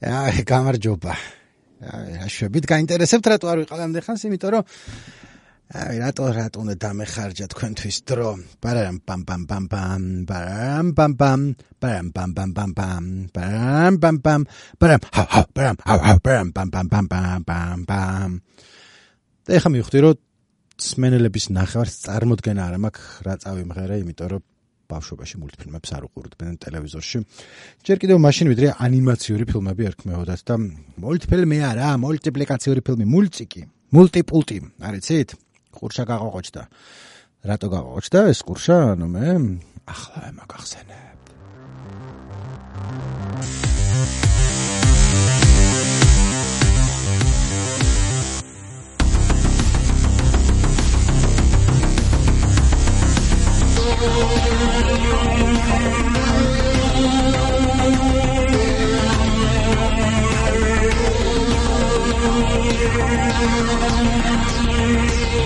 აი, გამარჯობა. აი, აშვებით გაინტერესებთ რატო არ ვიყავამდე ხანს, იმიტომ რომ აი, რატო რატო უნდა დამეხარჯა თქვენთვის დრო? პარამ პამ პამ პამ პამ, პარამ პამ პამ, პარამ პამ პამ პამ პამ, პარამ პამ პამ, პარამ ჰა ჰა, პარამ ჰა ჰა, პარამ პამ პამ პამ პამ პამ პამ. და ეხა მივხვდი რომ სმენელების ნახევარს წარმოდგენა არ მაქვს რა წავიმღერე, იმიტომ რომ ბავშვობაში მულტფილმებს არ უყურებდნენ ტელევიზორში. ჯერ კიდევ მაშინ ვიდრე ანიმაციური ფილმები ერქმეოდათ და მულტფილმი არა, მულტიპლიკაციური ფილმი, მულტიკი, მულტიპულტი, არიცით? ყურშა გაღოჭდა. რატო გაღოჭდა ეს ყურშა? ანუ მე ახლა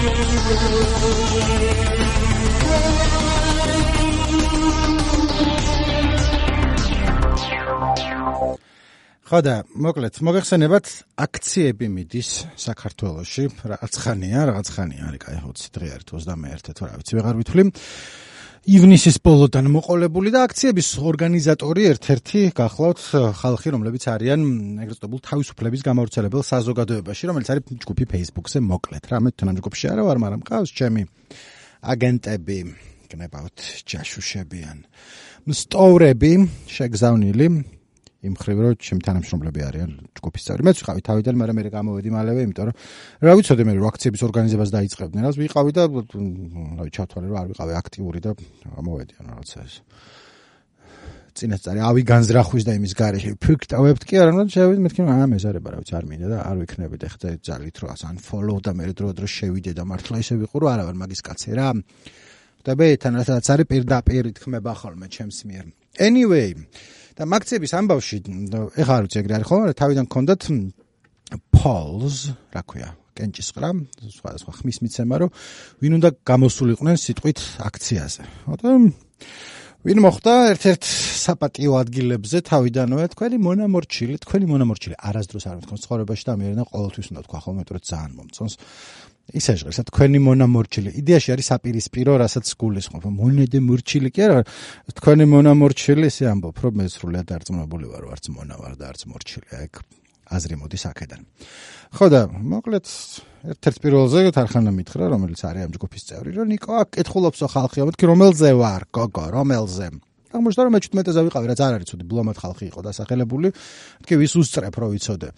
მაგახსენებ. ხოდა მოკლედ მოგეხსენებათ აქციები მიდის საქართველოში რაღაც ხანია რაღაც ხანია არის კაი 20 დღე არის 21 თუ რა ვიცი ვეღარ ვითვლი ივნისის ბოლოდან მოყოლებული და აქციების ორგანიზატორი ერთ-ერთი გახლავთ ხალხი, რომლებიც არიან ეგრეთ წოდებულ თავისუფლების გამავრცელებელ საზოგადოებაში, რომელიც არის ჯგუფი Facebook-ზე მოკლედ. რა მე თან ჯგუფში არა ვარ, მაგრამ ყავს ჩემი აგენტები, გნებავთ ჯაშუშებიან. მსტოვრები შეგზავნილი იმ ხრივ რომ ჩემ თანამშრომლები არიან ჯგუფის წევრი. მეც ვიყავი თავიდან, მაგრამ მე გამოვედი მალევე, იმიტომ რომ რა ვიცოდი მე რომ აქციების ორგანიზებას დაიწყებდნენ, რაც ვიყავი და რავი ჩათვალე რომ არ ვიყავი აქტიური და გამოვედი ან რაღაცა ეს. წინასწარი ავი განზრახვის და იმის გარეშე ფიქტავებთ კი არა, რომ შევიდე მეთქი აა მეზარება რა ვიცი არ მინდა და არ ვიქნები და ხა ძალით რო ას unfollow და მე დრო დრო შევიდე და მართლა ისე ვიყურო არა ვარ მაგის კაცი რა. ხტები თან რასაც არის პირდაპირ ითქმება ხოლმე ჩემს მიერ. Anyway, და მაქციების ამბავში ეხლა არ ვიცი ეგრე არის ხოლმე თავიდან გქონდათ polls რა ქვია კენჭისყრა სხვა სხვა ხმის მიცემა რომ ვინ უნდა გამოსულიყვნენ სიტყვით აქციაზე. ხოდა ვინ მოხდა? ერთ-ერთ საპატიო ადგილებზე თავიდანვე თქვენი მონამორჩილი თქვენი მონამორჩილი არასდროს არ მეთქონ ცხოვრებაში და მერე და ყოველთვის უნდა თქვა ხოლმე რომ ძალიან მომწონს ისე ჟღერს თქვენი მონამორჩილი იდეაში არის საპირისპირო რასაც გულისხმობ. მონედე მორჩილი კი არა თქვენი მონამორჩილი ისე ამბობ რომ მე სრულად არწმუნებული ვარ ვარც მონა ვარ და არც მორჩილი აქ აზრი მოდის აქედან. ხო და მოკლედ ერთ-ერთ პირველზე თარხანა მითხრა რომელიც არის ამ ჯგუფის წევრი რომ ნიკო აქ კითხულობსო ხალხი ამეთქი რომელზე ვარ გოგო რომელზე? აღმოჩნდა რომ მე 17-ზე ვიყავი რაც არ არის ცუდი ბლომად ხალხი იყო დასახელებული. თქვი ვის უსწრებ რო ვიცოდე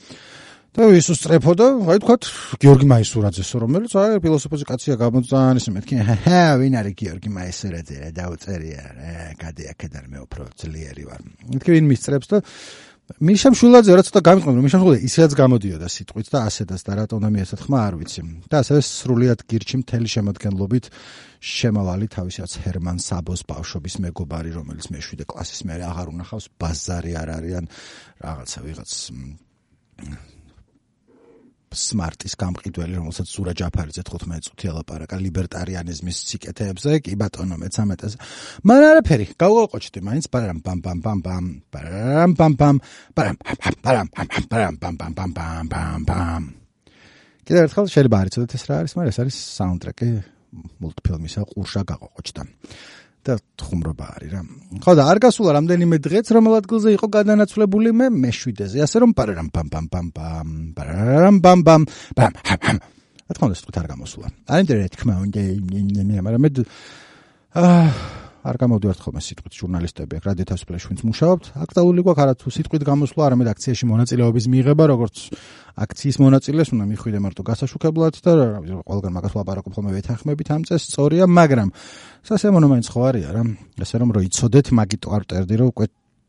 და ის უსწრეფო და აი თქვა გიორგი მაისურაძეს რომელიც აი ფილოსოფოსი კაცია გამოძან ისე მეთქი ჰა ვინ არის გიორგი მაისურაძე რა დაუწერია რა გადი აქედან მე უფრო ძლიერი ვარ. მეთქი ვინ მისწრებს და მიშამ შულაძე რა ცოტა გამიყვანო მიშამ შულაძე ისედაც გამოდიოდა სიტყვით და ასედაც და რატომ და მე ასეთ ხმა არ ვიცი. და ასევე სრულიად გირჩი მთელი შემოადგენლობით შემავალი თავისაც ჰერმან საბოს ბავშვობის მეგობარი რომელიც მეშვიდე კლასის მე აღარ უნახავს ბაზარი არ არიან რაღაცა ვიღაც სმარტის გამყიდველი, რომელსაც ზურა ჯაფარიძე 15 წუთი ელაპარაკა ლიბერტარიანიზმის სიკეთეებზე, კი ბატონო მე-13-ზე. მაგრამ არაფერი, გავუყოჩდი მაინც პარამ პამ პამ პამ პამ პარამ პამ პამ პარამ პარამ პარამ პამ პამ პამ პამ პამ პამ კიდევ ერთხელ შეიძლება არ იცოდეთ ეს რა არის, მაგრამ ეს არის საუნდტრეკი მულტფილმისა ყურშა გაყოჩდა. და ხუმრობა არის რა. ხო და არ გასულა რამდენიმე დღეც რომ ადგილზე იყო გადანაცვლებული მე მეშვიდეზე, ასე რომ პარამ პამ პამ პამ პამ პარამ პამ პამ პამ პამ. რა თქმა უნდა, სწორად არ გამოსულა. არ ინტერნეტ თქმა უნდა, მაგრამ მე აა არ გამოდივართ ხოლმე სიტყვით ჟურნალისტები აქ რადიო თავისუფლების ვინც მუშაობთ აქტუალური გვაქვს არა თუ სიტყვით გამოსვლა არამედ აქციაში მონაწილეობის მიღება როგორც აქციის მონაწილეს უნდა მიხვიდე მარტო გასაშუქებლად და ყველგან მაგას ვაპარაკობ ხოლმე ვეთანხმებით ამ წეს სწორია მაგრამ სასემონო მაინც ხო არია რა ესე რომ რო იცოდეთ მაგიტო არ წერდი რომ უკვე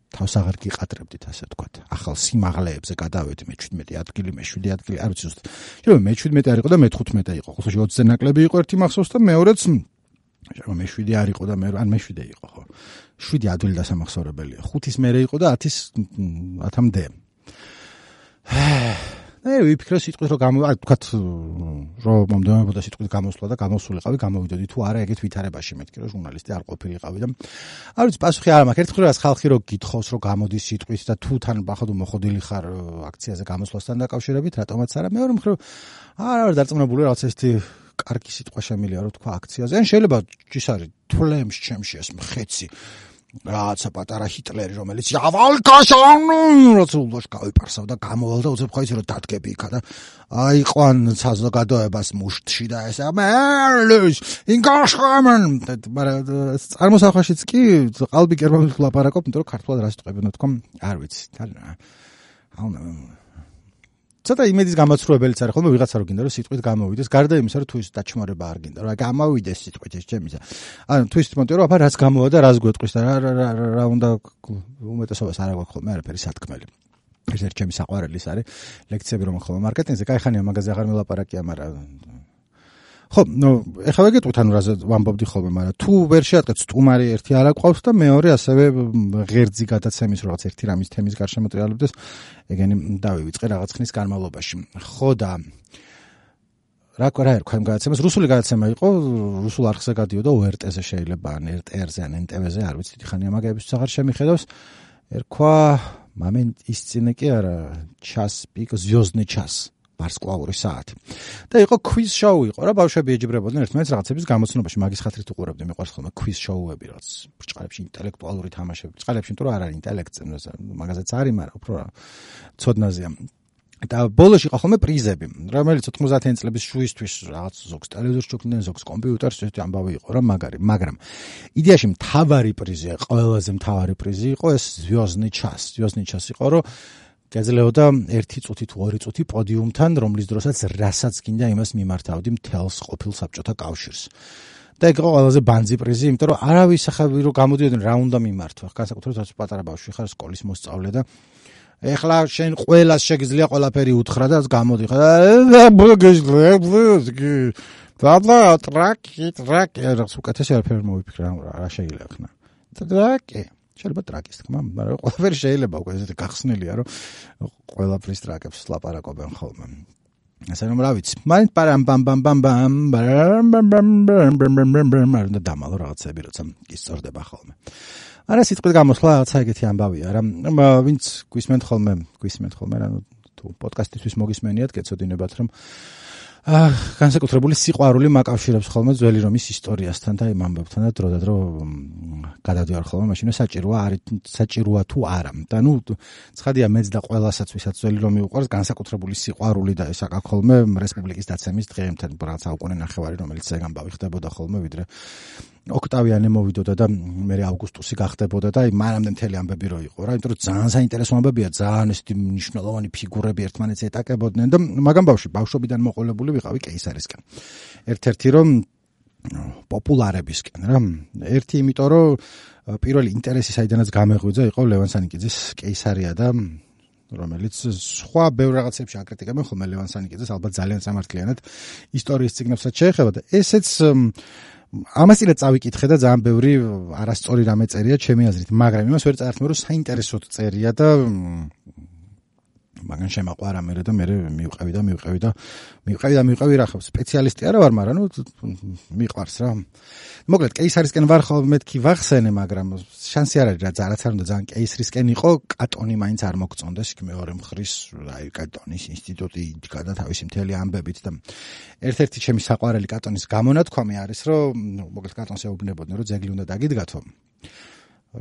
თავს აღარ გიყატრებდით ასე ვთქვათ. ახალ სიმაღლეებზე გადავედი მე 17 ადგილი, მე 7 ადგილი, არ ვიცი ზუსტად. შეიძლება მე 17 არ იყო და მე 15 იყო. ხო 20-ზე ნაკლები იყო ერთი მახსოვს და მეორეც შეიძლება მე 7 არ იყო და მე ან მე 7 იყო ხო? 7 ადვილი დასამახსოვრებელია 5-ის მერე იყო და 10-ის 10-მდე მე ვიფიქრე სიტყვით რომ გამო აი თქვათ რომ მომდევნებოდა სიტყვით გამოსვლა და გამოსულიყავი გამოვიდოდი თუ არა ეგეთ ვითარებაში მეთქი რომ ჟურნალისტი არ ყოფილიყავი და არ ვიცი პასუხი არ მაქვს. ერთხელ რას ხალხი რო გითხოს რომ გამოდის სიტყვით და თუ თან ბახად მოხოდილი ხარ აქციაზე გამოსვლასთან დაკავშირებით რატომაც არა? მეორე მხრივ არ არ დარწმუნებული რაღაც ესეთი კარგი სიტყვა შემილია რომ თქვა აქციაზე. ან შეიძლება ის არის თვლემს ჩემში ეს მხეცი რაცა პატარა ჰიტლერი რომელიც ავალკაშანუ როცულდოშ გავიპარსავ და გამოვალ და უცებ ხაიცი რომ დადგები იქა და აიყვან საზოგადოებას მუშტში და ეს ამერლის ინგაშხამენ! მაგრამ წარმოსახვაშიც კი ყალბი გერმანულად ლაპარაკობ იმიტომ რომ ქართულად რა სიტყვები ნათქო არ ვიცი თან აუ ცოტა იმედის გამაცრუებელიც არის ხოლმე ვიღაცა რო გინდა რომ სიტყვით გამოვიდეს გარდა იმისა რომ თუ ის დაჩმარება არ გინდა რომ გამოვიდეს სიტყვით ეს ჩემისა ანუ თუ ის თვითონ რომ აბა რას გამოვა და რას გვეტყვის და რა რა რა უნდა უმეტესობას არ აქვს ხოლმე არაფერი სათქმელი ეს ერთ ჩემი საყვარელი ის არის ლექციები რომ ხოლმე მარკეტინგზე кай ხანია მაგაზე აღარ მელაპარაკია მაგრამ ხო, ნუ ეხლა ვეგეტყვით ანუ რაზე ვამბობდი ხოლმე, მაგრამ თუ ვერ შეატყეთ სტუმარი ერთი არა ყავს და მეორე ასევე ღერძი გადაცემის რაღაც ერთი რამის თემის გარშემო ტრიალებდეს, ეგენი დავივიწყე რაღაც ხნის განმავლობაში. ხო და რა ყარა ერქვა იმ გადაცემას, რუსული გადაცემა იყო, რუსულ არხზე გადიოდა ORT-ზე შეიძლება, ან RTR-ზე, ან NTV-ზე, არ ვიცი, ხანია მაგების აღარ შემიხედავს. ერქვა მომენტ ის წინე კი არა, час пик звёздный час. ვარსკვლავური საათი. და იყო quiz show იყო რა ბავშვები ეჯიბრებოდნენ ერთმანეთს რაღაცების გამოცნობაში მაგის ხათრით უყურებდი მიყვარს ხოლმე quiz show-ები რაც ბრჭყალებში ინტელექტუალური თამაშები ბრჭყალებში იმიტომ რომ არ არის ინტელექტზე მაგაზეც არის მაგრამ უფრო ცოდნაზეა და ბოლოში იყო ხოლმე პრიზები, რომელიც 90-იან წლების შუისთვის რაღაც ზოგს ტელევიზორს ჩუქდნენ, ზოგს კომპიუტერს, ეს ამბავი იყო რა მაგარი, მაგრამ იდეაში მთავარი პრიზი, ყველაზე მთავარი პრიზი იყო ეს ზვიოზნი ჩას. ზვიოზნი ჩას იყო, რომ გაძლეოდა 1 წუთი თუ 2 წუთი პოდიუმთან, რომლის დროსაც რასაც გინდა იმას მიმართავდი მთელს ყოფილ საბჭოთა კავშირს. და ეგ იყო ყველაზე ბანძი პრიზი, იმიტომ რომ არავის ახალი რომ გამოდიოდნენ რა უნდა მიმართვა. განსაკუთრებით რაც პატარა ბავშვი ხარ სკოლის მოსწავლე და ეხლა შენ ყოველას შეგიძლია ყველაფერი უთხრა და გამოდი ხარ. და ტრაკი ტრაკი რა უკეთესი არაფერი მოვიფიქრა რა შეიძლება ხნა. ტრაკი შეიძლება ტრაკის თქმა, მაგრამ ყველაფერი შეიძლება უკვე ესეთი გახსნილია, რომ ყველაფრის ტრაკებს ლაპარაკობენ ხოლმე. ასე რომ რა ვიცი, მაინც პარამ ბამ ბამ ბამ ბამ ბამ ბამ ბამ ბამ ბამ ბამ ბამ მაგრამ დამალო რაღაცები როცა ისწორდება ხოლმე. არა სიტყვით გამოსვლა რაღაცა ეგეთი ამბავია რა. ვინც გვისმენთ ხოლმე, გვისმენთ ხოლმე რა თუ პოდკასტისთვის მოგისმენიათ, გეცოდინებათ რომ აა განსაკუთრებული სიყვარული მაკავშირებს ხოლმე ძველი რომის ისტორიასთან და იმ ამბებთან და დროდადრო გადავდივარ ხოლმე. მაშინ საჭიროა არის საჭიროა თუ არა. და ნუ ცხადია მეც და ყველასაც ვისაც ძველი რომი უყვარს განსაკუთრებული სიყვარული და ეს აკა ხოლმე რესპუბლიკის დაცემის დღეებთან რაღაც აუკუნე ნახევარი რომელიც ეგ ამბავი ხდებოდა ხოლმე ვიდრე ოქტავიანე მოვიდოდა და მე აუგუსტუსი გახდებოდა და მანამდე მთელი ამბები რო იყო რა იმიტომ რომ ძალიან საინტერესო ამბებია ძალიან ესეთი მნიშვნელოვანი ფიგურები ერთმანეთს ეტაკებოდნენ და მაგამ ბავშვი ბავშვობიდან მოყოლებული ვიყავი კეისარისკენ. ერთ-ერთი რომ პოპულარებისკენ რა. ერთი იმიტომ რომ პირველი ინტერესი საიდანაც გამეღვიძა იყო ლევან სანიკიძის კეისარია და რომელიც სხვა ბევრ რაღაცებში აკრიტიკებენ ხოლმე ლევან სანიკიძეს ალბათ ძალიან სამართლიანად ისტორიის ციგნებსაც შეეხება და ესეც ამასილა წავიკითხე და ძალიან ბევრი არასწორი რამე წერია ჩემი აზრით, მაგრამ იმას ვერ წაერთმე რომ საინტერესოდ წერია და მაგან შემაყვარა მე და მე მივყევი და მივყევი და მივყევი და მივყევი რა ხო სპეციალისტი არა ვარ მაგრამ ნუ მიყვარს რა. მოკლედ კეისარისკენ ვარ ხო მეთქი ვახსენე მაგრამ შანსი არ არის რა ზარაც არ უნდა ძალიან კეისრისკენ იყო კატონი მაინც არ მოგწონდეს იქ მეორე მხრის აი კატონის ინსტიტუტი იდგა და თავისი მთელი ამბებით და ერთ-ერთი ჩემი საყვარელი კატონის გამონათქვამი არის რომ მოკლედ კატონს ეუბნებოდნენ რომ ძეგლი უნდა დაგიდგათო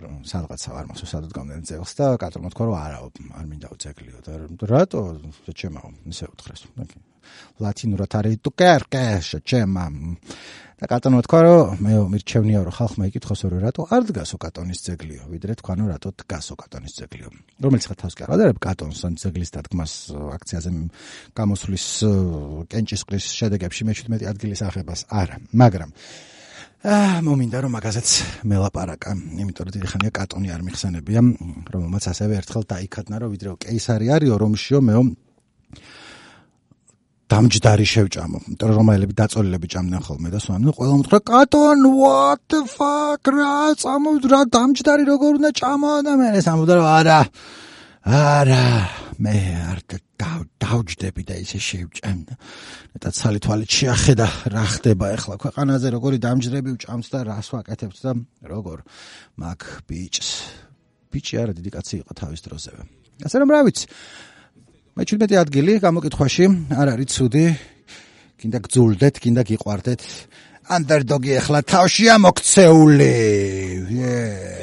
რომ სადღაცა არ მახსოვს სადაც გამდენ ძეგლს და კატრმა თქვა რომ არა არ მინდა უძეგლიო და რატო? შეჩემა ისე უთხრეს. ლათინურად არის თუ კერკე შეჩემა და კატონმა თქვა რომ მე მირჩევნია რომ ხალხმა იკითხოს რომ რატო არ დგასო კატონის ძეგლიო? ვიდრე თქვა რომ რატო დგასო კატონის ძეგლიო? რომელიც ხა თავს კი არ ადარებ კატონს ან ძეგლის დადგმას აქციაზე გამოსვლის კენჭისყრის შედეგებში მე-17 ადგილის აღებას არა. მაგრამ აა მომინდა რომ მაგასაც მელაპარაკა, იმიტომ რომ დიდი ხანია კატონი არ მიხსენებია, რომელმაც ასევე ერთხელ დაიქადნა რომ ვიდრე კეისარი არისო რომშიო მეო დამჯდარი შევჭამო. იმიტომ რომ რომაელები დაწოლილები ჭამდნენ ხოლმე და სვამდნენ. ყველა მომთხრა კატონ what the fuck რა წამო რა დამჯდარი როგორ უნდა ჭამო და მე ეს ამბობდა რომ არა არა მე არ დავჯდები და ისე შევჭამ და მეტად ცალი თვალით შეახედა რა ხდება ახლა ქვეყანაზე როგორი დამჯდები ვჭამთ და რას ვაკეთებთ და როგორ? მაგ ბიჭს. ბიჭი არა დიდი კაცი იყო თავის დროზევე ასე რომ რა ვიცი. მე 17 ადგილი გამოკითხვაში არ არის ცუდი. კიდე გძულდეთ კიდე გიყვარდეთ. ანდერდოგი ახლა თავშია მოქცეული. Yeah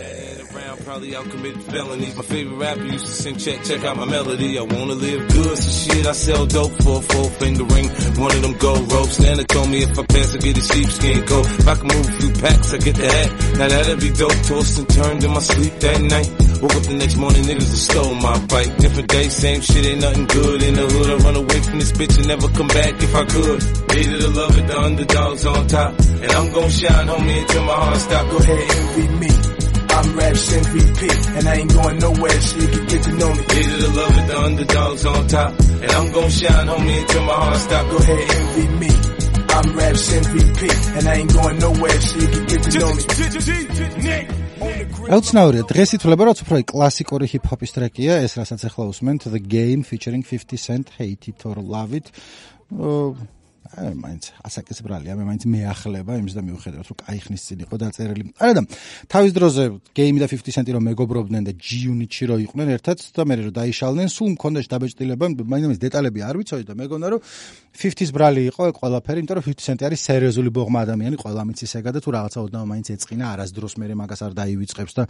Probably out committed felonies. My favorite rapper used to sing, check, check out my melody. I wanna live good, so shit, I sell dope for a four finger ring. One of them gold ropes. Nana told me if I pass, I get a sheepskin coat. If I can move a few packs, I get the hat. Now that'd be dope. Tossed and turned in my sleep that night. Woke up the next morning, niggas stole my bike. Different day, same shit, ain't nothing good. In the hood, I run away from this bitch and never come back if I could. Hated to love it, the underdogs on top. And I'm gon' shine, homie, until my heart stop. Go ahead, envy me. I'm Raps MVP, and I ain't going nowhere, so you can get to know me. Hated to love it, the underdogs on top. And I'm gonna shine, homie, until my heart stop. Go ahead, envy me. I'm Raps MVP, and I ain't going nowhere, so you can get to know me. ელცნაურია დღეს ითვლება რაც უფრო კლასიკური ჰიპ-ჰოპის ტრეკია ეს რასაც ახლა უსმენთ the game featuring 50 cent hate it or love it აი მაინც ასაკის ბრალია მე მაინც მეახლება იმის და მიუხედავად რომ კაი ხნის წინ იყო დაწერილი. არა და თავის დროზე გეიმი და 50 cent-ი რომ მეგობრობდნენ და G-Unit-ში რო იყვნენ ერთად და მე რომ დაიშალნენ სულ მქონდა დაბეჭდილება მაინც დეტალები არ ვიცოდი და მეგონა რომ 50-ის brali იყო ყველაფერი იმიტომ რომ 50 cent-ი არის სერიოზული ბოღმა ადამიანი ყველა მიცის ეგა და თუ რაღაცა ოდნავ მაინც ეწყინა არასდროს მე მაგას არ დაივიწყებს და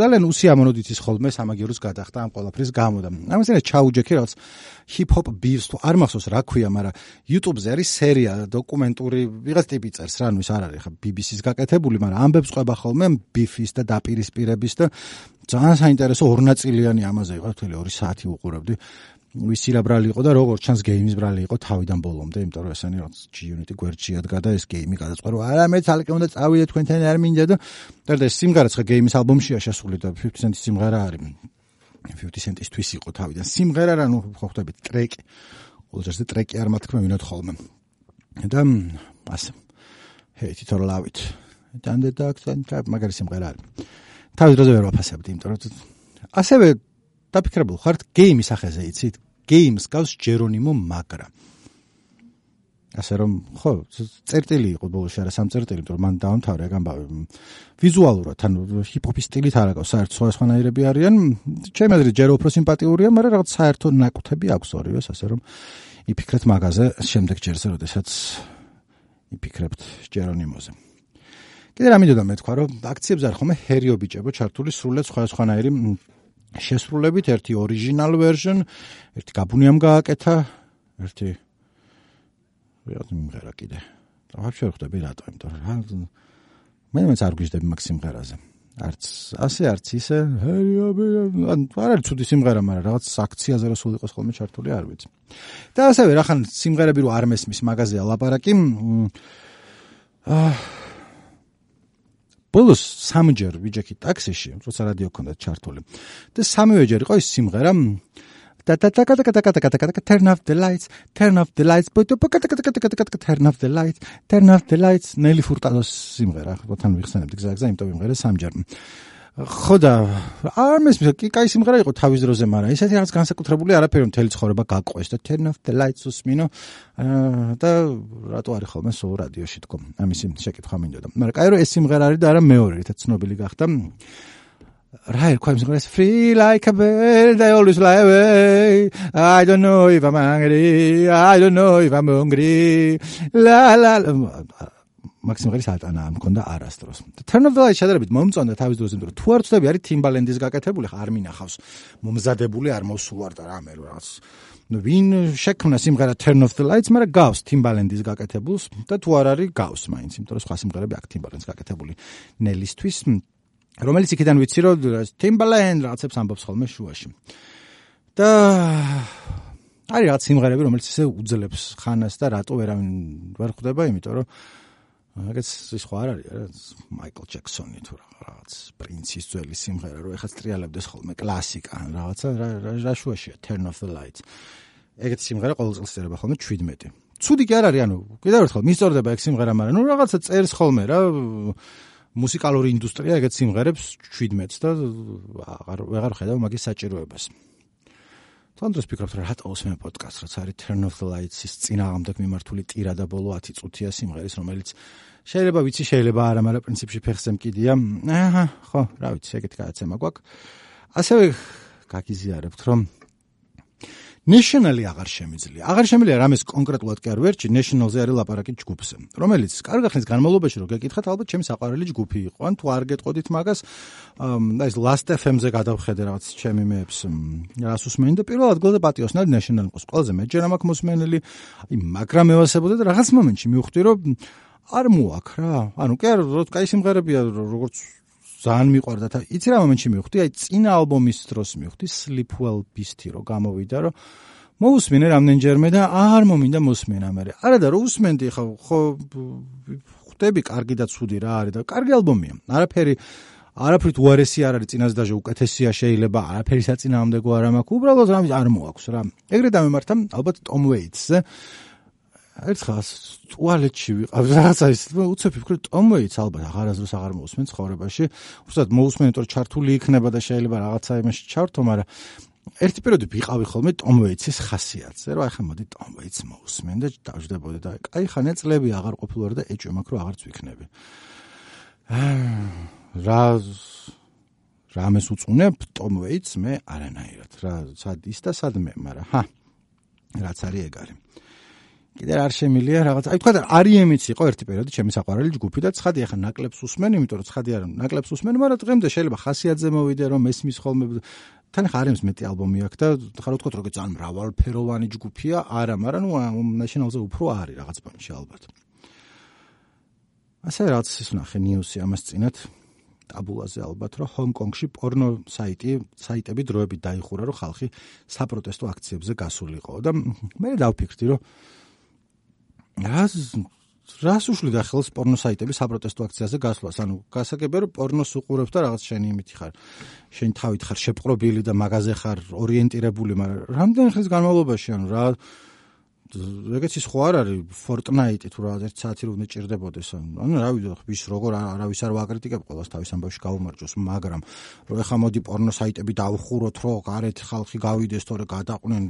ძალიან უსიამოვნოდ იცის ხოლმე სამაგიეროს გადახდა ამ ყველაფრის გამო და ამას ენა ჩაუჯექი რაღაც hip-hop beefs თუ არ მახსოვს რა ქვია მაგრამ YouTube-ზე არის სერია დოკუმენტური ვიღაც ტიპი წერს რა ნუ ის არ არის ხა BBC-ს გაკეთებული, მაგრამ ამბებს ყვება ხოლმე ბიფის და დაპირისპირების და ძალიან საინტერესო ორნაწილიანი ამაზე იყო თელი 2 საათი უყურებდი. ვისი რა ბრალი იყო და როგორ ჩანს გეიმის ბრალი იყო თავიდან ბოლომდე, იმიტომ რომ ესენი რაღაც G-Unit გვერდში ადგა და ეს გეიმი გადაწყდა, რომ არა მე თალკე უნდა წავიდე თქვენთან არ მინდა და და ეს სიმღერაც ხა გეიმის ალბომშია შესული და 50 cent-ის სიმღერა არის. 50 cent-ისთვის იყო თავიდან სიმღერა რა ნუ ხო ხვდებით ტრეკი უძერზე ტრეკი არ მათქმა ვინოთ ხოლმე. და ასე. ჰეი, თვითონ ლავით. დანდე და აქცენტ მაგარი სიმღერა არის. თავის დროზე ვერ ვაფასებდი, იმიტომ რომ ასევე დაფიქრებულ ხართ გეიმის ახეზე, იცით? გეიმს გავს ჯერონიმო მაგრა. ასე რომ ხო წერტილი იყო ბოლოს არა სამწერტილი იმიტომ რომ მან დაამთავრა გამბავი ვიზუალურად ანუ ჰიპ-ჰოპის სტილით არა გავს საერთოდ სხვა სხვანაირები არიან ჩემი აზრით ჯერ უფრო სიმპათიურია მაგრამ რაღაც საერთოდ ნაკუთები აქვს ორივეს ასე რომ იფიქრეთ მაგაზე შემდეგ ჯერზე როდესაც იფიქრებთ ჯერონიმოზე კიდე რა მინდოდა მე თქვა რომ აქციებს არ ხომ ჰერიო ბიჭებო ჩართული სრულად სხვა სხვანაირი შესრულებით ერთი ორიგინალ ვერსიონ ერთი გაბუნიამ გააკეთა ერთი ვიღაც მიმღერა კიდე. და ვაფშე ხვდები რატო, იმიტომ რომ მე მეც არ გვიждები მაგ სიმღერაზე. არც ასე არც ისე ან არ არის ცუდი სიმღერა, მაგრამ რაღაც აქციაზე რა სულ იყოს ხოლმე ჩართული არ ვიცი. და ასევე რახან სიმღერები რო არ მესმის მაგაზია ლაპარაკი აა ბოლოს სამჯერ ვიჯექი ტაქსიში, როცა რადიო ქონდა ჩართული. და სამივეჯერ იყო ის სიმღერა და turn off the lights turn off the lights turn off the lights turn off the lights ნელი ფურტადოს სიმღერა თან ვიხსენებთ გზაგზა იმიტომ ვიმღერე სამჯერ ხო და არ მესმის კი კაი სიმღერა იყო თავის დროზე მაგრამ ისეთი რაღაც განსაკუთრებული არაფერი მთელი ცხოვრება გაყვეს და turn off the lights უსმინო და რატო არის ხოლმე სულ რადიოში თქო ამისი შეკითხვა მინდოდა მაგრამ კაი რომ ეს სიმღერა არის და არა მეორე რითაც ცნობილი გახდა რა ერქვა იმ სიმღერას free like a bird i always fly away i don't know if i'm angry i don't know if i'm hungry la la მაქსიმალის ატანა მქონდა არასდროს. turn of the light შედარებით მომწონდა თავის დროზე, მაგრამ თუ არ ვწდები არის Timbaland-ის გაკეთებული, ხარ მინახავს. მომზადებული არ მოსულარდა რამე რაღაც. ნუ ვინ შექმნა სიმღერა turn of the lights, მაგრამ გავს Timbaland-ის გაკეთებულს და თუ არ არის გავს მაინც, იმიტომ რომ სხვა სიმღერები აქ Timbaland-ის გაკეთებული ნელისთვის. რომელიც იქიდან ვიცი რომ Timbaland რაღაცებს ამბობს ხოლმე შუაში. და არის რაღაც სიმღერები რომელიც ისე უძლებს ხანას და რატო ვერავინ ვერ ხვდება იმიტომ რომ აგეც ის ხო არ არის რა მაიკლ ჯექსონი თუ რაღაც პრინცის ძველი სიმღერა რომ ეხაც ტრიალებდეს ხოლმე კლასიკა რაღაცა რა შუაშია turn off the lights ეგეთ სიმღერა ყოველ წელს წერება ხოლმე 17 ცუდი კი არ არის ანუ კიდევ ერთხელ მისწორდება ეგ სიმღერა მაგრამ ნუ რაღაცა წერს ხოლმე რა მუსიკალური ინდუსტრია ეგეთ სიმღერებს 17-ს და აღარ ვეღარ ხედავ მაგის საჭიროებას. თან დროს ფიქრობთ რა რატო უსმენ პოდკასტს, რაც არის Turn of the Lights-ის წინააღმდეგ მიმართული ტირადა ბოლო 10 წუთია სიმღერის, რომელიც შეიძლება ვიცი, შეიძლება არა, მაგრამ პრინციპში ფეხზე მკიდია. აჰა, ხო, რა ვიცი, ეგეთი გადაცემა გვაქვს. ასევე გაგიზიარებთ, რომ National-ი აღარ შემიძლია. აღარ შემიძლია რამეს კონკრეტულად კი არ ვერჩი, National-ზე არის ლაპარაკი ჯგუფზე, რომელიც კარგი ხნის განმავლობაში რო გეკითხათ, ალბათ ჩემი საყვარელი ჯგუფი იყო. ან თუ არ გეტყოდით მაგას, აი ეს Last FM-ზე გადავხედე რაღაც ჩემი მეებს, რას усმენი და პირველ ადგილზე პატიოსნად National ყოს. ყველაზე მეჯერა მაქვს მოსმენელი, აი მაგრამ მევასებოდა და რაღაც მომენტში მივხვდი, რომ არ მოაქ რა. ანუ კი არ, რო კაი სიმღერებია, როგორც ძალიან მიყვარდა და იცი რა მომენტში მივხვდი, აი წინა ალბომის დროს მივხვდი Sleepwell Beast-ი რო გამოვიდა, რომ მოусმინე რამდენჯერმე და აღარ მომინდა მოსმენა მე. არა და რო უსმენდი ხო ხო ხვდები კარგი და ცუდი რა არის და კარგი ალბომია. არაფერი არაფრით უარესი არ არის წინას დაჟე უკეთესია შეიძლება არაფერი საწინააღმდეგო არ მაქვს უბრალოდ რამე არ მოაქვს რა ეგრე დამემართა ალბათ Tom Waits-ზე ერთხელ ტუალეტში ვიყავ რაღაცა ის უცებ ვფიქრე ტომვეიც ალბათ აღარაზრუს აღარ მოусმენ ცხოვრებაში. უბრალოდ მოусმენ იმიტომ რომ ჩართული იქნება და შეიძლება რაღაცა იმაში ჩართო მაგრამ ერთი პერიოდი ვიყავი ხოლმე ტომვეიცის ხასიათზე რა ახლა მოდი ტომვეიც მოусმენ და დავждებოდი და აი ხანია წლები აღარ ყოფილვარ და ეჭვი მაქვს რომ აღარც ვიქნები. რა რამეს უწუნებ ტომვეიც მე არანაირად. რა სად ის და სად მე მაგრამ ჰა რაც არის ეგ არის. კიდე არ შემილია რაღაც. აი თქვა და არიემიც იყო ერთი პერიოდი ჩემი საყვარელი ჯგუფი და ცხადი ახლა ნაკლებს უსმენ, იმიტომ რომ ცხადი არ ნაკლებს უსმენ, მაგრამ დღემდე შეიძლება ხასიათზე მოვიდე რომ მესმის ხოლმე თან ახლა არიემს მეტი ალბომი აქვს და ხარ ვთქვა რომ ძალიან მრავალფეროვანი ჯგუფია, არა, მაგრამ ნუ ნაშინალზე უფრო არის რაღაც პონჩი ალბათ. ასე რაც ის ნახე ნიუსი ამას წინათ ტაბულაზე ალბათ რომ ჰონკონგში პორნო საიტი საიტები დროებით დაიხურა რომ ხალხი საპროტესტო აქციებზე გასულიყო და მე დავფიქრდი რომ რას რას უშლიდა ხელს პორნო საიტები საპროტესტო აქციაზე გასვლას? ანუ გასაგებია რომ პორნოს უყურებ და რაღაც შენი იმითი ხარ. შენ თავით ხარ შეპყრობილი და მაგაზე ხარ ორიენტირებული, მაგრამ რამდენი ხნის განმავლობაში ანუ რა ეგეც ის ხო არ არის Fortnite თუ რაღაც ერთ საათი რო უნდა ჭირდებოდეს ანუ რა ვიცი ვის როგორ არავის არ ვაკრიტიკებ ყოველს თავის ამბავში გავუმარჯოს მაგრამ რო ეხა მოდი პორნო საიტები დავხუროთ რო გარეთ ხალხი გავიდეს თორე გადაყვნენ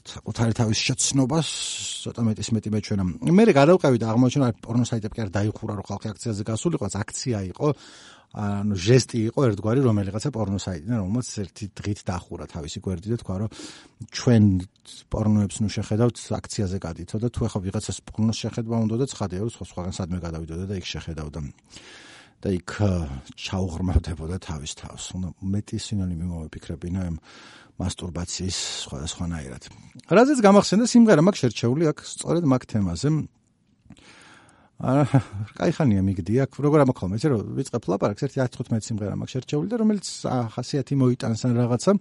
საკუთარი თავის შეცნობას ცოტა მეტის მეტი მეჩვენა. მე მე გადავყევი და აღმოჩნდა პორნო საიტები კი არ დაიხურა რომ ხალხი აქციაზე გასულიყო, აქცია იყო. ანუ ჟესტი იყო ერთგვარი რომელიღაცა პორნო საიტი და რომელსაც ერთი დღით დახურა თავისი გვერდი და თქვა რომ ჩვენ პორნოებს ნუ შეხედავთ აქციაზე გადითო და თუ ახლა ვიღაცას პორნოს შეხედვა უნდა და ცხადია რომ სხვა სხვაგან სადმე გადავიდოდა და იქ შეხედავდა და იქ ჩაუღრმავდებოდა თავის თავს. უნდა მეტი სინონიმი მომიფიქრებინა ამ მასტურბაციის სხვადასხვანაირად. რაზეც გამახსენდა სიმღერა მაგ შერჩეული აქ სწორედ მაგ თემაზე. აა, კაი ხანია მიგდი აქ, როგორ ამოხალმე, ესე რომ ვიწყებ ლაპარაკს, ერთი 10-15 სიმღერა მაქვს შერჩეული და რომელიც ხასიათი მოიტანს ან რაღაცა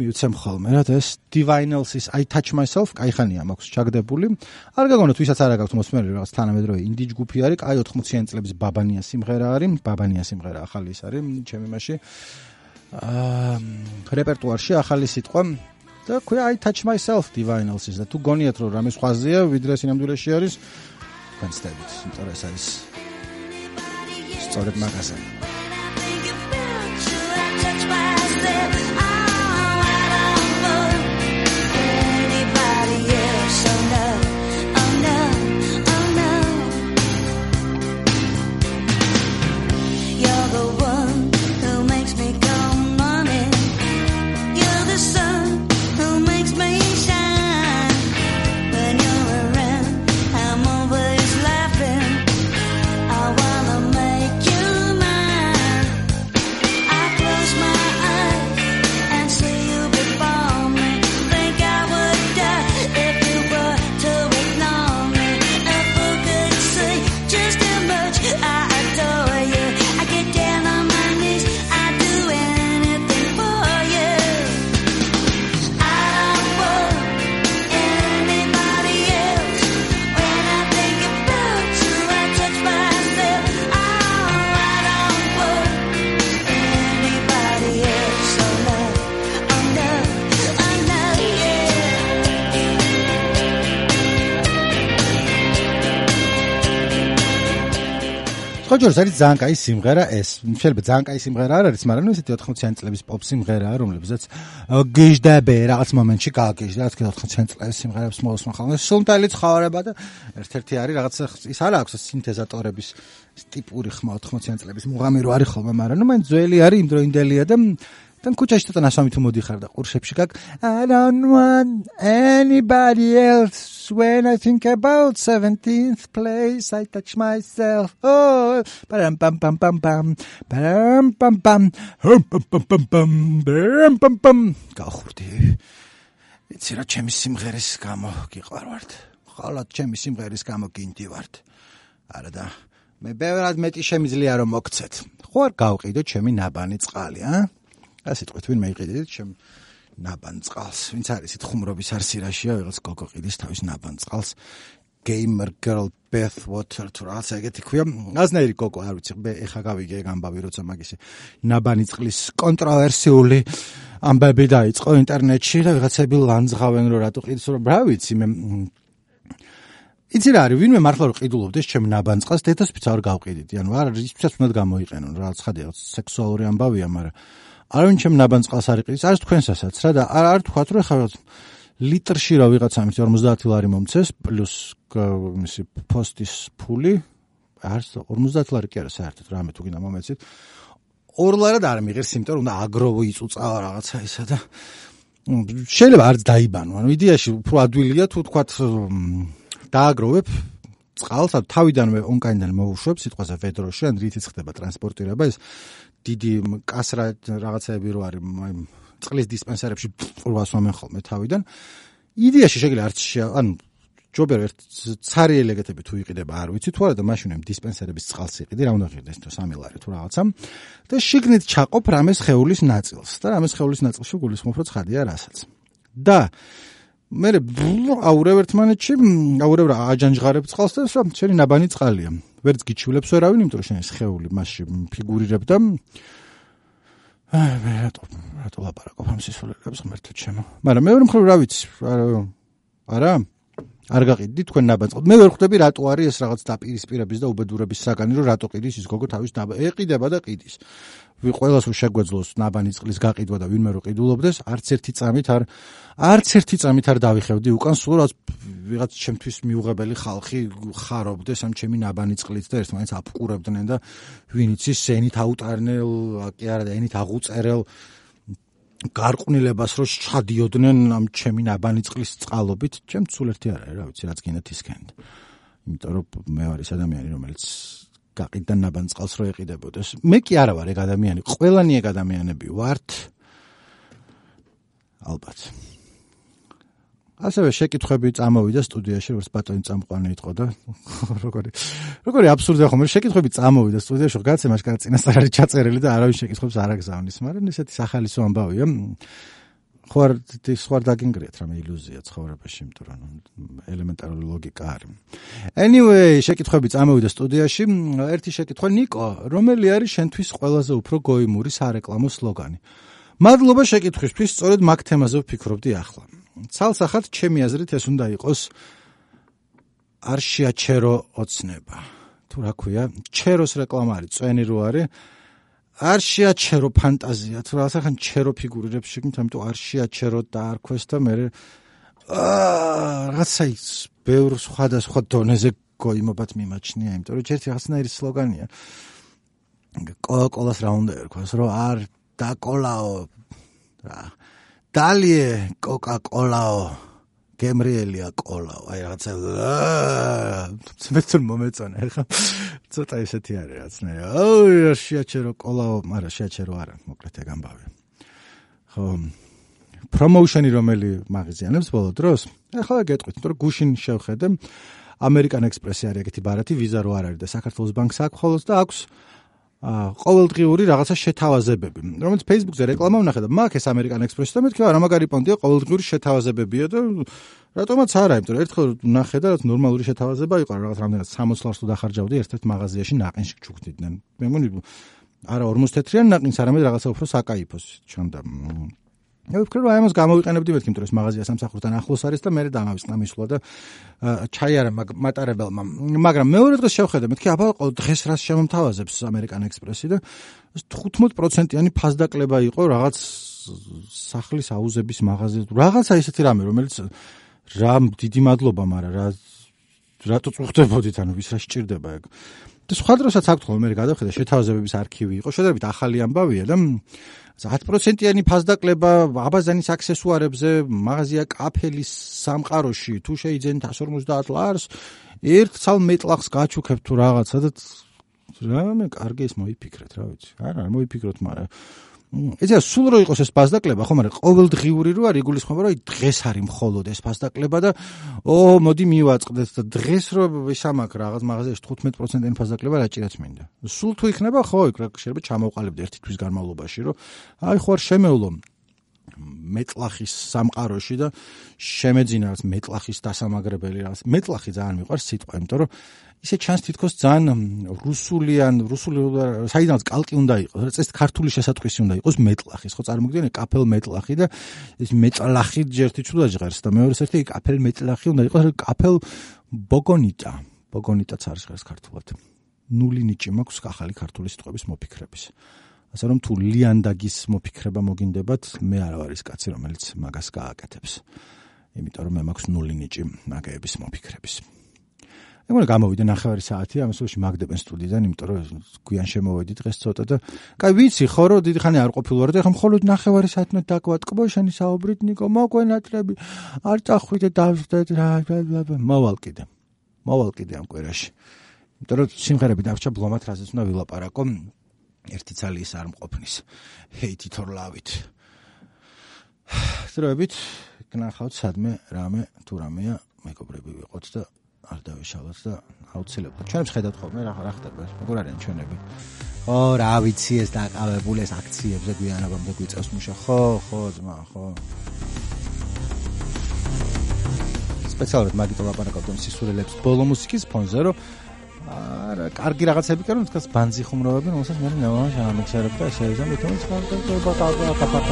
მივცემ ხოლმე, რა ეს Divinals-ის I Touch Myself კაი ხანია მაქვს ჩაგდებული. არ გაგონოთ, ვისაც არა გაქვთ მოსმენელი რაღაც თანამედროვე ინდი ჯგუფი არის, კაი 80-იან წლების ბაბანია სიმღერა არის, ბაბანია სიმღერა ახალი ის არის, ჩემი მასში. აა, რეპერტუარში ახალი სიტყვა და ქვია I Touch Myself Divinals-ის და თუ გონიათ რომ რამე სხვაზეა, ვიდრე სინამდვილეში არის განსტებით, იმიტომ რომ ეს არის სწორედ მაგაზე. ხო ჯორს არის ძალიან კაი სიმღერა ეს. შეიძლება ძალიან კაი სიმღერა არ არის, მაგრამ ესეთი 80-იანი წლების პოპ სიმღერაა, რომლებსაც გიჟდები რაღაც მომენტში გააგიჟდა, რაც 80-იანი წლების სიმღერებს მოусმენ ხოლმე. სულტალი ცხოვრება და ერთ-ერთი არის რაღაც ის არა აქვს სინთეზატორების ტიპური ხმა 80-იანი წლების მუღამი რო არის ხოლმე, მაგრამ ნუ მან ძველი არის იმდროინდელია და თან ქუჩაში ცოტა ნასვამი თუ მოდიხარ და ყურშებში გაკ I don't want anybody else. When I think about 17th place I touch myself. Oh pam pam pam pam pam pam pam pam pam pam pam pam pam pam გავხურდი იცი რა ჩემი სიმღერის გამო გიყვარვართ ხოლოდ ჩემი სიმღერის გამო გინდივართ არა და მე ბევრად მეტი შემიძლია რომ მოგცეთ ხო არ გავყიდო ჩემი ნაბანი წყალი ა ასე თქვით ვინ მეიყიდეთ ჩემ ნაბან წყალს ვინც არის ით ხუმრობის არსირაშია ვიღაც გოგო ყიდის თავის ნაბან წყალს. Gamer girl bath water თუ რაღაც ეგეთი ქვია. აზნაირი გოგო არ ვიცი მე ეხა გავიგე ამბავი როცა მაგისი ნაბანი წყლის კონტროვერსიული ამბები დაიწყო ინტერნეტში და ვიღაცები ლანძღავენ რომ რატო ყიდის რომ რა ვიცი მე იცი რა არის ვინმე მართლა რომ ყიდულობდეს ჩემ ნაბან წყალს დედასფიც არ გავყიდიდი ანუ არ ისიც უნდა გამოიყენონ რაღაც ხადია სექსუალური ამბავია მაგრამ არავინ ჩემ ნაბან წყალს არ იყიდის, არც თქვენსასაც რა და არ არ თქვათ რომ ხა ლიტრში რა ვიღაცა ამის 50 ლარი მომცეს პლუს მისი პოსტის ფული არც 50 ლარი კი არა საერთოდ რამე თუ გინდა მომეცით ორ ლარად არ მიიღეს, იმიტომ რომ უნდა აგროვო იწუწა რაღაცა ისა და შეიძლება არც დაიბანო. ანუ იდეაში უფრო ადვილია თუ თქვათ დააგროვებ წყალს, თავიდანვე ონკაინდან მოუშვებ სიტყვაზე ვედროში, ან რითიც ხდება ტრანსპორტირება ეს დიდი კასრა რაღაცები რო არის წყლის დისპენსერებში ყურვას მომენ ხოლმე თავიდან. იდეაში შეგიძლია არც ანუ ჯობერ ერთ цаრი ელეგეთები თუ იყიდება არ ვიცი თუ არა და მაშინ ამ დისპენსერების წყალს იყიდი რა უნდა ღირდეს თუ სამი ლარი თუ რაღაცა. და შიგნით ჩაყოფ რამეს ხეულის ნაწილს და რამეს ხეულის ნაწილში გულისხმობ რომ ცხადია რასაც. და მე აურევ ერთმანეთში აურევ აჯანჯღარებ წყალს და შენი ნაბანი წყალია ვერც გიჩულებს ვერავინ, იმიტომ რომ შენ ეს ხეული მასში ფიგურირებ და აი მე რატო რატო ლაპარაკობ ამ სისულელებს ღმერთო ჩემო. მაგრამ მეორე მხრივ რა ვიცი, არა? არ გაყიდდი თქვენ ნაბანწყოთ. მე ვერ ხვდები რატო არის ეს რაღაც დაპირისპირების და უბედურების საგანი, რომ რატო ყიდის ის გოგო თავის ნაბა. ეყიდება და ყიდის. ვი ყოველას რო შეგვეძლოს ნაბანი წყლის გაყიდვა და ვინმე რო ყიდულობდეს, არც ერთი წამით არ არც ერთი წამით არ დავიხევდი უკან, სულ რაც ვიღაც ჩემთვის მიუღებელი ხალხი ხარობდეს ამ ჩემი ნაბანი წყლით და ერთმანეთს აფყურებდნენ და ვინიც ის ენით აუტარნელ, კი არა და ენით აღუწერელ გარყვნილებას რო ჩადიოდნენ ამ ჩემი ნაბანი წყლის წყალობით, ჩემ სულ ერთი არ არის, რა ვიცი, რაც გინდათ ისქენდ. იმიტომ რომ მე ვარ ის ადამიანი, რომელიც გაყიდდა ნაბან წყალს რო ეყიდებოდეს. მე კი არა ვარ ეგ ადამიანი, ყველანი ეგ ადამიანები ვართ. ალბათ. ასევე შეკითხები წამოვიდა სტუდიაში, როგორც ბატონი წამყვანი იყო და როგორი როგორი აბსურდია ხომ, შეკითხები წამოვიდა სტუდიაში, გაცემას კაც წინასწარ არის ჩაწერილი და არავის შეკითხებს არ აგზავნის, მაგრამ ესეთი სახალისო ამბავია. ხო არ ის არ დაგინგრიეთ რამე ილუზია ცხოვრებაში, იმიტომ რომ ელემენტარული ლოგიკა არის. Anyway, შეკითხები წამოვიდა სტუდიაში. ერთი შეკითხვა ნიკო, რომელი არის შენთვის ყველაზე უფრო გოიმური სარეკლამო სლოგანი? მადლობა შეკითხვისთვის, სწორედ მაგ თემაზე ვფიქრობდი ახლა. ცალსახად ჩემი აზრით ეს უნდა იყოს არ შეაჩერო ოცნება. თუ რა ქვია, ჩეროს რეკლამა არის, წვენი რო არის. არ შეაჩერო ფანტაზია, თუ რაღაცახან ჩერო ფიგურირებს შეგმით, ამიტომ არ შეაჩერო და არ ქვეს და მე აა რაღაცა ის ბევრ სხვადასხვა დონეზე გოიმობათ მიმაჩნია, იმიტომ რომ ერთი რაღაცნაირი სლოგანია. კოკოლას რა უნდა ერქვას, რომ არ დაკოლაო რა დალიე კოკაკოლაო გემრიელია კოლაო აი რაღაცა მეცურ მომეწონა ხა ცოტა ისეთი არის რაღაცნაირი აუ შეაჩერო კოლაო მაგრამ შეაჩერო არა მოკლედ ეგ ამბავი ხო პრომოუშენი რომელი მაღაზიანებს ბოლო დროს ახლა გეტყვით რომ გუშინ შევხედე ამერიკან ექსპრესი არის ეგეთი ბარათი ვიზა რო არ არის და საქართველოს ბანკს აქვს ხოლოს და აქვს ყოველდღიური რაღაცა შეთავაზებები, რომელიც Facebook-ზე რეკლამა ვნახე და მაგ ეს ამერიკან ექსპრესი და მეთქი რა მაგარი პონტია ყოველდღიური შეთავაზებებია და რატომაც არა, იმიტომ რომ ერთხელ ვნახე და რაც ნორმალური შეთავაზება იყო, რაღაც რამდენად 60 ლარს თუ დახარჯავდი ერთ-ერთ მაღაზიაში ნაყინში ჩუქდიდნენ. მე მგონი არა 40 თეთრიან ნაყინს, არამედ რაღაცა უფრო საკაიფოს ჩანდა. მე ვფიქრე რომ აი ამას გამოვიყენებდი მეთქი, რომ ეს მაღაზია სამსახურთან ახლოს არის და მე დამავიწყდა მისვლა და ჩაიარა მატარებელმა. მაგრამ მეორე დღეს შევხედე, მეთქი აბა დღეს რას შემომთავაზებს ამერიკან ექსპრესი და 15%-იანი ფასდაკლება იყო რაღაც სახლის აუზების მაღაზიაზე. რაღაცა ისეთი რამე, რომელიც რა დიდი მადლობა, მაგრამ რა რატო წუხდებოდით, ანუ ვის რა სჭირდება ეგ. და სხვა დროსაც აქვთ ხოლმე მე გადავხედე შეთავაზებების არქივი იყო, შედარებით ახალი ამბავია და 10%-იანი ფასდაკლება აბაზანის აქსესუარებზე, მაღაზია კაფელის სამყაროში, თუ შეიძენთ 150 ლარს, ერთ ცალ მეტლახს გაჩუქებ თუ რაღაცა და რამე კარგი ის მოიფიქრეთ, რა ვიცი. არა, მოიფიქროთ, მაგრამ ეცა სულ რო იყოს ეს ფასდაკლება, ხო, მაგრამ ყოველდღიური რო არის იგულისხმება, რომ დღეს არის მხოლოდ ეს ფასდაკლება და ო, მოდი მივაწყდეთ და დღეს რო ვისამაქ რაღაც მაღაზიაში 15%-იანი ფასდაკლება რაჭირაც მინდა. სულ თუ იქნება, ხო, იქ რა შეიძლება ჩამოვყალიბდე ერთი თვის განმავლობაში, რომ აი ხო არ შემეულო მეტლახის სამყაროში და შემეძინა რაც მეტლახის დასამაგრებელი რაღაც მეტლახი ძალიან მიყვარს სიტყვა, იმიტომ რომ ისე ჩანს თითქოს ძალიან რუსულიან რუსული საიდანაც კალკი უნდა იყოს რა წეს ქართული შესატყვისი უნდა იყოს მეტლახის. ხო წარმოგიდგენე კაფელ მეტლახი და ეს მეტლახი ჯერთი ჩულა ჟღერს და მეორე ერთი კაფელ მეტლახი უნდა იყოს კაფელ ბოგონიტა. ბოგონიტაც არის ხერს ქართულად. ნული ნიჭი მაქვს ახალი ქართული სიტყვების მოფიქრების ასე რომ თუ ლიანდაგის მოფიქრება მოგინდებათ მე არ ვარის კაცი რომელიც მაგას გააკეთებს. იმიტომ რომ მე მაქვს ნული ნიჭი მაგეების მოფიქრების. ეგ გამოვიდა ნახევარი საათი ამას უში მაგდებენ სტუდიიდან, იმიტომ რომ გვიან შემოვედი დღეს ცოტა და კაი ვიცი ხო რომ დიდი ხანი არ ყოფილვარ და ეხლა მხოლოდ ნახევარი საათი მე დაგვატკბო შენი საუბრით ნიკო მოგვენატრები არ წახვიდე დავждეთ რა მოვალ კიდე მოვალ კიდე ამ კვერაში. იმიტომ რომ სიმღერები დავრჩა ბლომად რაზეც უნდა ვილაპარაკო ერთი ძალის არ მყოფნის. Or love-it დროებით გნახავთ სადმე რამე თუ რამეა მეგობრები ვიყოთ და არ დავიშალოთ და აუცილებლად ჩვენებს ხედავთ ხოლმე რა რა ხდება როგორ არიან ჩვენები? ო რა ვიცი ეს დაყავებული ეს აქციებზე გვიანობამდე გვიწევს მუშა. ხო ხო ძმა ხო. სპეციალურად მაგით ლაპარაკობთ ამ სისურელებს ბოლო მუსიკის ფონზე რომ არა კარგი რაღაცები კერო თქოს ბანძი ხუმრობები რომელსაც მე ნევა შემიქსერებ და ესე ისე მითომ სხვა და და და და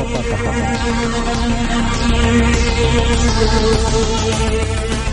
და